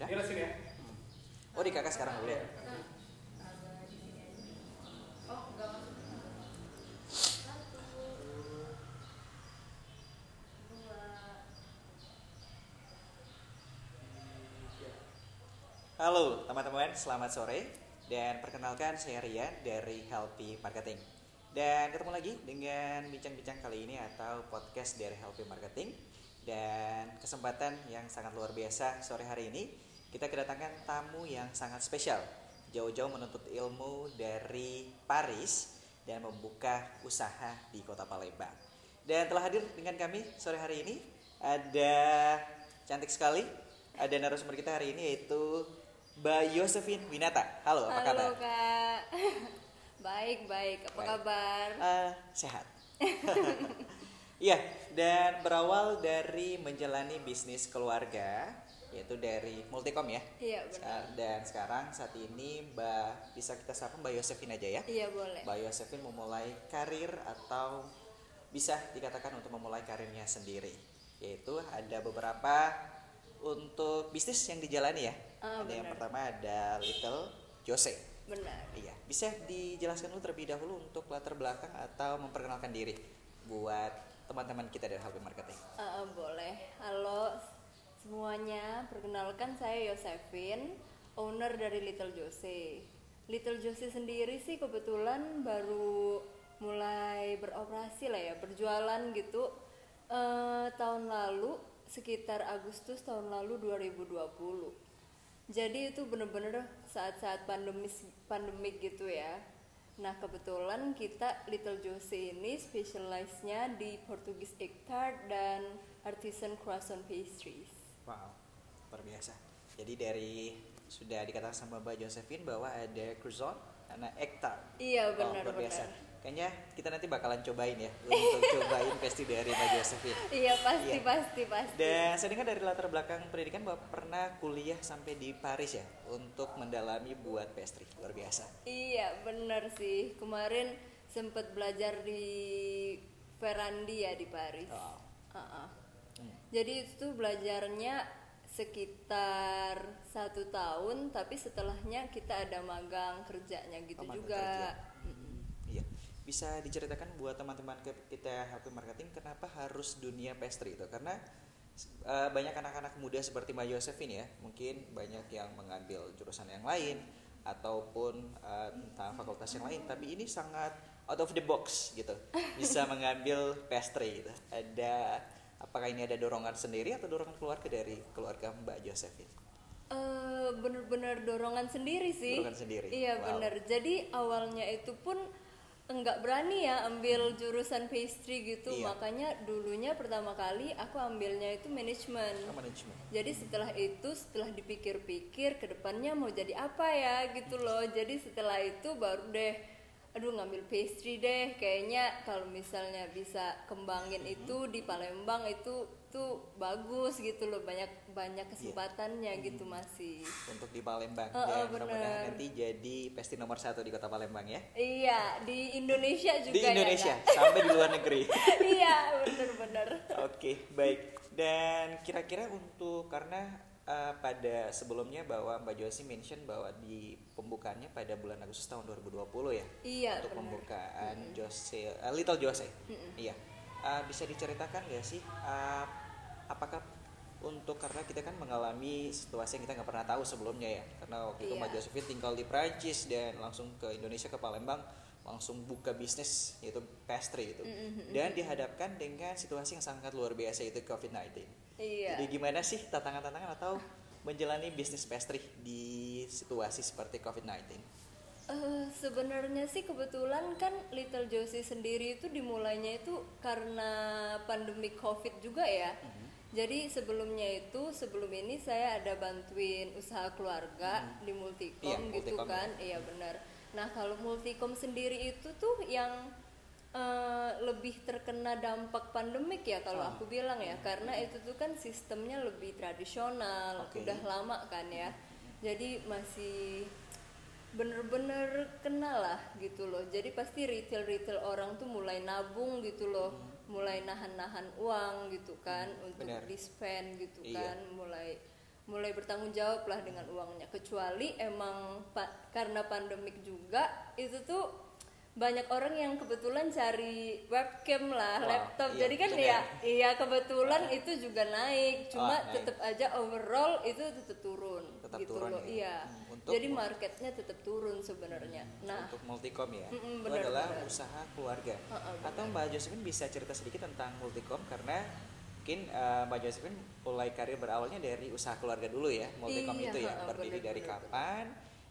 Udah? Ini sini ya. Oh di kakak sekarang dulu ya. Halo teman-teman, selamat sore dan perkenalkan saya Rian dari Healthy Marketing. Dan ketemu lagi dengan bincang-bincang kali ini atau podcast dari Healthy Marketing dan kesempatan yang sangat luar biasa sore hari ini kita kedatangan tamu yang sangat spesial jauh-jauh menuntut ilmu dari Paris dan membuka usaha di kota Palembang. Dan telah hadir dengan kami sore hari ini ada cantik sekali ada narasumber kita hari ini yaitu Mbak Yosefin Winata. Halo, apa kabar? Halo kak, baik baik. Apa Baik. kabar? Eh, sehat. Iya, dan berawal dari menjalani bisnis keluarga, yaitu dari Multicom ya. Iya benar. Dan sekarang saat ini Mbak bisa kita sapa Mbak Yosefin aja ya. Iya boleh. Mbak Yosefin memulai karir atau bisa dikatakan untuk memulai karirnya sendiri, yaitu ada beberapa untuk bisnis yang dijalani ya. Ah, ada yang benar. pertama ada Little Jose. Benar. Iya, bisa dijelaskan dulu terlebih dahulu untuk latar belakang atau memperkenalkan diri buat teman-teman kita dari Happy Marketing. Ah, boleh. Halo semuanya, perkenalkan saya Yosefin, owner dari Little Jose. Little Jose sendiri sih kebetulan baru mulai beroperasi lah ya, berjualan gitu eh, tahun lalu sekitar Agustus tahun lalu 2020. Jadi itu bener-bener saat-saat pandemis pandemik gitu ya. Nah kebetulan kita Little Jose ini specialize-nya di Portugis egg tart dan artisan croissant pastries. Wow, luar biasa. Jadi dari sudah dikatakan sama Mbak Josephine bahwa ada croissant, ada egg tart. Iya benar luar biasa. benar. Kayaknya kita nanti bakalan cobain ya untuk cobain pasti dari Mbak Josephine. Iya pasti Iya. pasti pasti. Dan saya dengar dari latar belakang pendidikan bahwa pernah kuliah sampai di Paris ya untuk mendalami buat pastry. Luar biasa. Iya benar sih. Kemarin sempet belajar di Ferrandi ya di Paris. Hmm. Jadi itu belajarnya sekitar satu tahun, tapi setelahnya kita ada magang kerjanya gitu Oh, juga. kerja. Mm-mm. Iya, bisa diceritakan buat teman-teman kita Happy Marketing kenapa harus dunia pastry itu? Karena eh, banyak anak-anak muda seperti Mbak Josephine ya, mungkin banyak yang mengambil jurusan yang lain ataupun eh, tentang fakultas yang lain, tapi ini sangat out of the box gitu, bisa mengambil pastry gitu. Ada apakah ini ada dorongan sendiri atau dorongan keluarga dari keluarga Mbak Josephine? Eh, bener-bener dorongan sendiri sih. Dorongan sendiri. Iya Wow. bener. Jadi awalnya itu pun enggak berani ya ambil jurusan pastry gitu. Iya. Makanya dulunya pertama kali aku ambilnya itu manajemen. Oh, manajemen. Jadi setelah itu setelah dipikir-pikir ke depannya mau jadi apa ya gitu loh. Jadi setelah itu baru deh aduh ngambil pastry deh kayaknya kalau misalnya bisa kembangin itu di Palembang itu tuh bagus gitu loh banyak banyak kesempatannya gitu masih Untuk di Palembang Oh, oh, dan mudah-mudahan nanti jadi pastry nomor satu di kota Palembang ya. iya di Indonesia juga di ya, Indonesia Kak? sampai di luar negeri. iya bener-bener Oke, baik. Dan kira-kira untuk karena uh, pada sebelumnya bahwa Mbak Josi mention bahwa di pembukaannya pada bulan Agustus tahun 2020 ya. Iya, Untuk benar. pembukaan Jose uh, Little Jose. Iya. Uh, bisa diceritakan nggak sih uh, apakah untuk karena kita kan mengalami situasi yang kita nggak pernah tahu sebelumnya ya karena waktu itu Iya. Mbak Josephine tinggal di Prancis dan langsung ke Indonesia ke Palembang langsung buka bisnis yaitu pastry itu dan dihadapkan dengan situasi yang sangat luar biasa yaitu COVID-19 iya jadi gimana sih tantangan-tantangan atau menjalani bisnis pastry di situasi seperti COVID-19 Eh, sebenarnya sih kebetulan kan Little Josie sendiri itu dimulainya itu karena pandemi COVID juga ya. Jadi sebelumnya itu sebelum ini saya ada bantuin usaha keluarga di Multicom Iya, gitu Multicom, kan. Iya benar. Nah, kalau Multicom sendiri itu tuh yang eh, lebih terkena dampak pandemik ya kalau aku bilang ya. Karena itu tuh kan sistemnya lebih tradisional, Oke. udah lama kan ya. Jadi masih bener-bener kena lah gitu loh. Jadi pasti retail retail orang tuh mulai nabung gitu loh. Mulai nahan-nahan uang gitu kan untuk benar. di spend gitu Iya. kan. Mulai mulai bertanggung jawab lah dengan uangnya. Kecuali emang pa- karena pandemik juga itu tuh banyak orang yang kebetulan cari webcam lah, Wow, laptop. iya, Jadi kan itu ya, kan. iya kebetulan itu juga naik. Cuma naik. tetap aja overall itu tetap turun Tetap gitu turun loh. ya. Iya. Hmm, untuk- Jadi marketnya tetap turun sebenarnya. Nah, untuk multikom ya Mm-mm, itu benar, adalah benar. usaha keluarga Heeh, atau mbak Josephine bisa cerita sedikit tentang multikom karena mungkin eh, mbak Josephine mulai karir berawalnya dari usaha keluarga dulu ya multikom Iya, itu ya heeh, berdiri dari benar, kapan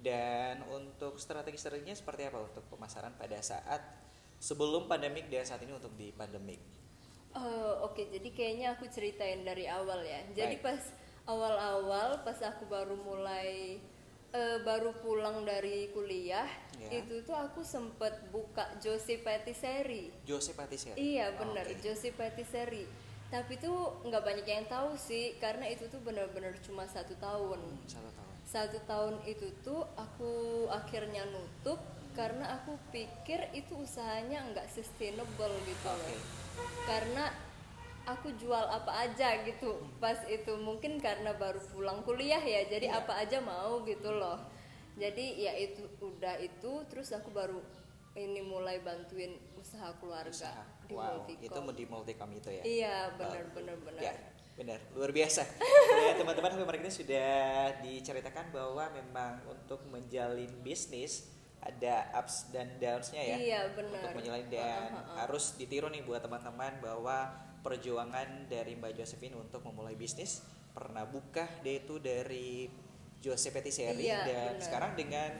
dan untuk strategi-strateginya seperti apa untuk pemasaran pada saat sebelum pandemik dan saat ini untuk di pandemik Eh, Oke, jadi kayaknya aku ceritain dari awal ya. Jadi Baik. pas awal-awal, pas aku baru mulai eh, baru pulang dari kuliah, Ya. itu tuh aku sempet buka Josie Patisserie. Jose Patisserie Iya Oh, benar, oke. Josie Patisserie. Tapi tuh nggak banyak yang tahu sih, karena itu tuh benar-benar cuma satu tahun. Hmm, satu tahun Satu tahun itu tuh aku akhirnya nutup karena aku pikir itu usahanya nggak sustainable gitu loh Oke. karena aku jual apa aja gitu pas itu mungkin karena baru pulang kuliah ya jadi Iya. apa aja mau gitu loh jadi ya itu udah itu terus aku baru ini mulai bantuin usaha keluarga usaha di wow Multicom. itu di multikom itu ya iya benar Wow. benar benar Ya, benar, luar biasa. ya, teman-teman Happy Marketing sudah diceritakan bahwa memang untuk menjalin bisnis ada ups dan downs-nya ya. Iya, benar. Untuk menjalin dan ha. harus ditiru nih buat teman-teman bahwa perjuangan dari Mbak Josephine untuk memulai bisnis pernah buka dia itu dari Jose Patisserie Iya, dan benar. sekarang dengan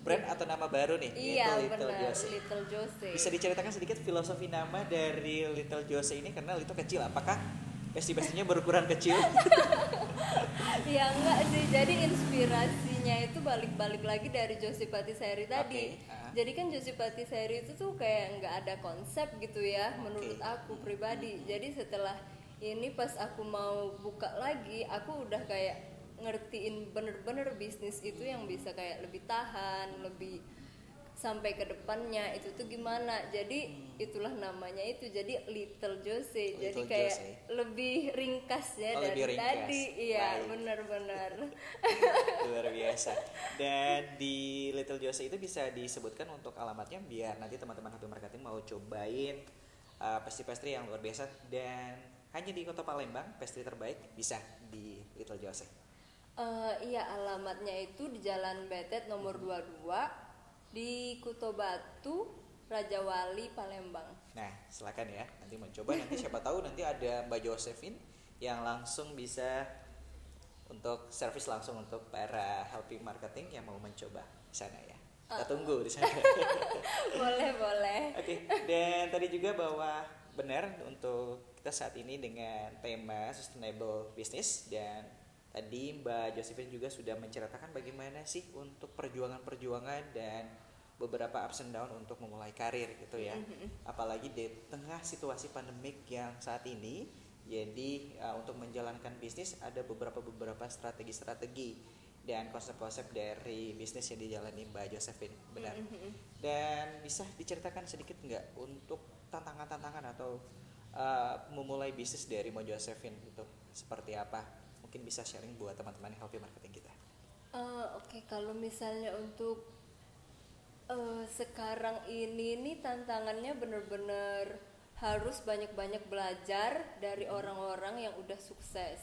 brand atau nama baru nih iya yaitu Little benar Jose. Little Jose Bisa diceritakan sedikit filosofi nama dari Little Jose ini karena Little kecil. Apakah pesti-pestinya berukuran kecil? Ya enggak sih, jadi inspirasinya itu balik-balik lagi dari Josie Patisserie tadi. Oke, ah. Jadi kan Josie Patisserie itu tuh kayak nggak ada konsep gitu ya, menurut Oke. aku pribadi. Jadi setelah ini pas aku mau buka lagi, aku udah kayak ngertiin bener-bener bisnis itu yang bisa kayak lebih tahan, lebih sampai ke depannya itu tuh gimana? Jadi itulah namanya itu. Jadi Little Jose. Jadi Little kayak Jose. lebih ringkas ya Oh, dari lebih ringkas. tadi. Iya benar-benar Luar biasa. Dan di Little Jose itu bisa disebutkan untuk alamatnya biar nanti teman-teman Happy Marketing mau cobain uh, pastry-pastry yang luar biasa. Dan hanya di Kota Palembang pastry terbaik bisa di Little Jose. Eh, iya alamatnya itu di Jalan Betet nomor 22 di Kuto Batu Raja Wali Palembang Nah, silakan ya. Nanti mau coba nanti siapa tahu nanti ada Mbak Josephine yang langsung bisa untuk service langsung untuk para helping marketing yang mau mencoba di sana ya. Kita tunggu di sana. boleh boleh Oke, dan tadi juga bahwa benar untuk kita saat ini dengan tema sustainable business dan tadi Mbak Josephine juga sudah menceritakan bagaimana sih untuk perjuangan-perjuangan dan beberapa ups and down untuk memulai karir gitu ya. Apalagi di tengah situasi pandemik yang saat ini. Jadi uh, untuk menjalankan bisnis ada beberapa beberapa strategi-strategi dan konsep-konsep dari bisnis yang dijalani Mbak Josephine. Benar. Dan bisa diceritakan sedikit nggak untuk tantangan-tantangan atau uh, memulai bisnis dari Mbak Josephine itu seperti apa? Mungkin bisa sharing buat teman-teman healthy marketing kita. Eh, Oke, kalau misalnya untuk eh, sekarang ini nih tantangannya bener-bener harus banyak-banyak belajar dari orang-orang yang udah sukses.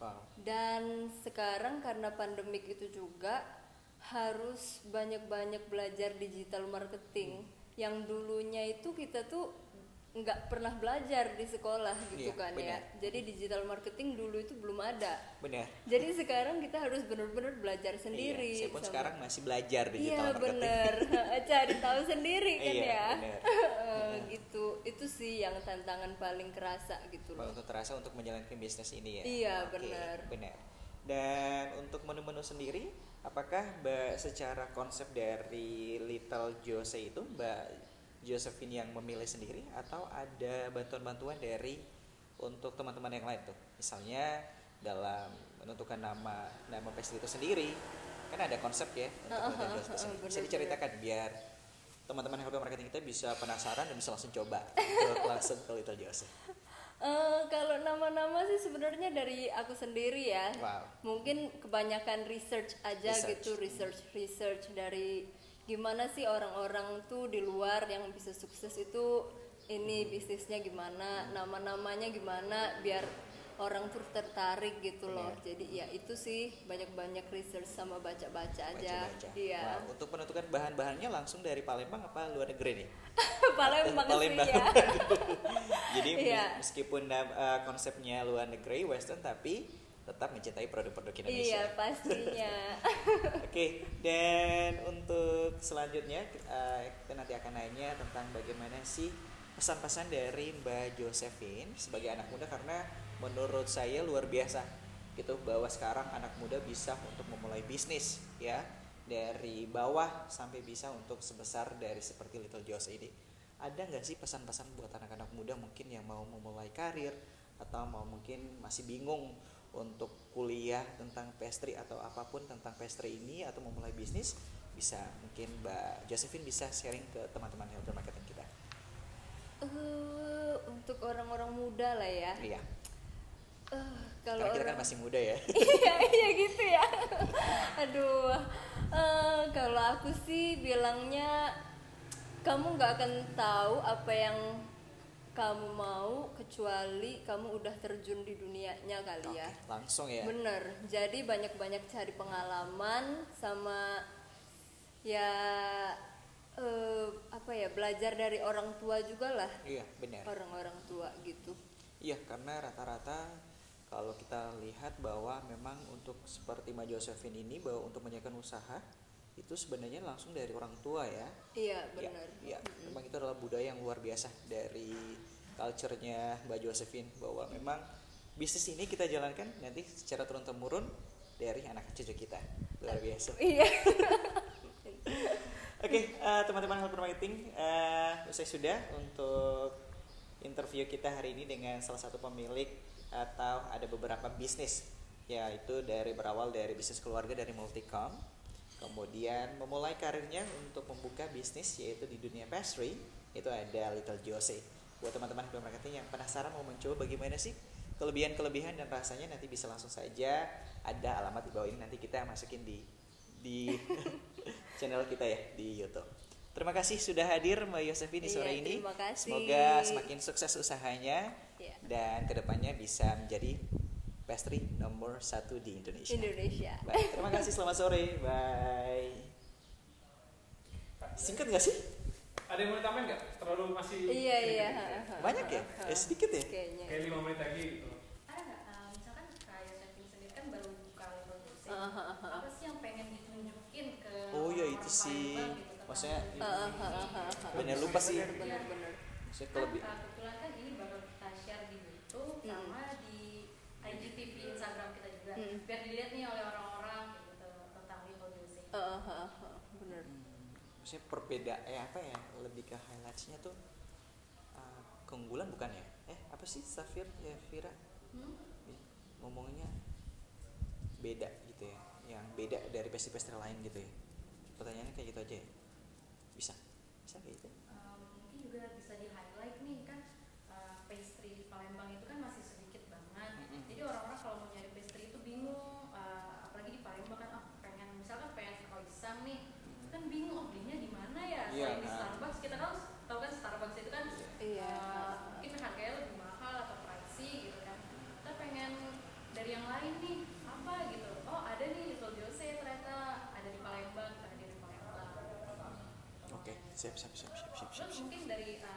Wow. Dan sekarang karena pandemik itu juga harus banyak-banyak belajar digital marketing. Yang dulunya itu kita tuh nggak pernah belajar di sekolah gitu Iya, kan ya. benar. Jadi digital marketing dulu itu belum ada. Benar. Jadi sekarang kita harus benar-benar belajar sendiri. Iya, saya pun sama- sekarang masih belajar Iya digital marketing. bener, cari tahu sendiri kan Iya, ya. bener. Gitu, itu sih yang tantangan paling kerasa gitu loh. untuk terasa untuk menjalankan bisnis ini ya. Iya, Oke, benar. Benar. Dan untuk menu-menu sendiri, apakah Mbak secara konsep dari Little Jose itu Mbak Josephine yang memilih sendiri atau ada bantuan-bantuan dari untuk teman-teman yang lain tuh? Misalnya dalam menentukan nama nama pastry itu sendiri, kan ada konsep ya untuk heeh, Jose. heeh, Bisa diceritakan biar teman-teman healthy marketing kita bisa penasaran dan bisa langsung coba langsung ke Little Jose. Eh, kalau nama-nama sih sebenarnya dari aku sendiri ya. Wow. Mungkin kebanyakan research aja Research. gitu, research research dari gimana sih orang-orang tuh di luar yang bisa sukses itu ini bisnisnya gimana, nama-namanya gimana biar orang tuh tertarik gitu loh. Iya. Jadi ya itu sih banyak-banyak research sama baca-baca aja. Baca-baca. Iya. Wow, untuk menentukan bahan-bahannya langsung dari Palembang apa luar negeri nih? Palembang sih Palembang. ya. Jadi Iya. meskipun uh, konsepnya luar negeri western tapi tetap mencintai produk-produk Iya Indonesia. pastinya. Oke, dan untuk selanjutnya uh, kita nanti akan nanya tentang bagaimana sih pesan-pesan dari Mbak Josephine sebagai anak muda karena menurut saya luar biasa gitu bahwa sekarang anak muda bisa untuk memulai bisnis ya dari bawah sampai bisa untuk sebesar dari seperti Little Joss ini. Ada nggak sih pesan-pesan buat anak-anak muda mungkin yang mau memulai karir atau mau mungkin masih bingung untuk kuliah tentang pastry atau apa pun tentang pastry ini atau memulai bisnis bisa mungkin Mbak Josephine bisa sharing ke teman-teman healthcare marketing kita. Eh, untuk orang-orang muda lah ya. Iya. Eh, kalau Karena kita kan orang- masih muda ya. iya iya gitu ya aduh Eh, kalau aku sih bilangnya kamu nggak akan tahu apa yang kamu mau kecuali kamu udah terjun di dunianya kali ya langsung ya. bener jadi banyak-banyak cari pengalaman sama ya eh, apa ya belajar dari orang tua juga lah Iya, benar. orang-orang tua gitu Iya, karena rata-rata kalau kita lihat bahwa memang untuk seperti Mbak Josephine ini bahwa untuk menjalankan usaha itu sebenarnya langsung dari orang tua ya. iya Iya, bener Iya, memang itu adalah budaya yang luar biasa dari culture-nya Mbak Josephine bahwa memang bisnis ini kita jalankan nanti secara turun temurun dari anak cucu kita. Luar biasa. iya Oke, eh, teman-teman Helper Marketing, eh, usai sudah untuk interview kita hari ini dengan salah satu pemilik atau ada beberapa bisnis, yaitu dari berawal dari bisnis keluarga dari Multicom, kemudian memulai karirnya untuk membuka bisnis yaitu di dunia pastry, itu ada Little Jose. Buat teman-teman Helper Marketing yang penasaran mau mencoba bagaimana sih kelebihan-kelebihan dan rasanya nanti bisa langsung saja ada alamat di bawah ini nanti kita masukin di di channel kita ya di YouTube. Terima kasih sudah hadir Mbak Yosefi di sore Iya, ini. terima kasih. Semoga semakin sukses usahanya Iya. dan ke depannya bisa menjadi pastry nomor satu di Indonesia. Indonesia Baik, terima kasih selamat sore. Bye. Singkat nggak sih? Ada yang mau ditambahin nggak? Terlalu masih iya iya ya? Banyak ya? ha, ha. Eh, sedikit ya? kayaknya Kayak lima menit lagi gitu. baru apa sih yang pengen ditunjukin ke Oh, iya, orang-orang itu sih. Gitu, Maksudnya. Bener lupa sih. Maksudnya kan kelebih. eh, kebetulan kan ini bakal kita share di YouTube Hmm. sama Hmm. biar dilihat nih oleh orang-orang gitu tentang Little Ah, ah, ah, ah. bener. Hmm, maksudnya perbeda eh apa ya lebih ke highlightsnya tuh uh, keunggulan bukan ya? Eh apa sih Safir ya Vira Hmm? Ngomongnya beda gitu ya yang beda dari pastry-pastry lain gitu ya. Pertanyaannya kayak gitu aja ya? Bisa? Bisa kayak gitu? Um, mungkin juga bisa di highlight nih kan uh, pastry di Palembang itu kan masih sedikit banget Mm-mm. jadi orang-orang kalau mau nyari pastry itu bingung uh, apalagi di Palembang kan ah pengen misalkan pengen croissant nih kan bingung oh belinya di mana ya Iya, selain di nah. Starbucks kita kan tahu kan Starbucks itu kan Iya. uh, mungkin harganya lebih mahal atau pricey gitu kan kita pengen dari yang lain nih apa gitu oh ada nih Little Jose ternyata ada di Palembang kita hadir di Palembang oke siap siap siap siap siap siap, mungkin dari uh,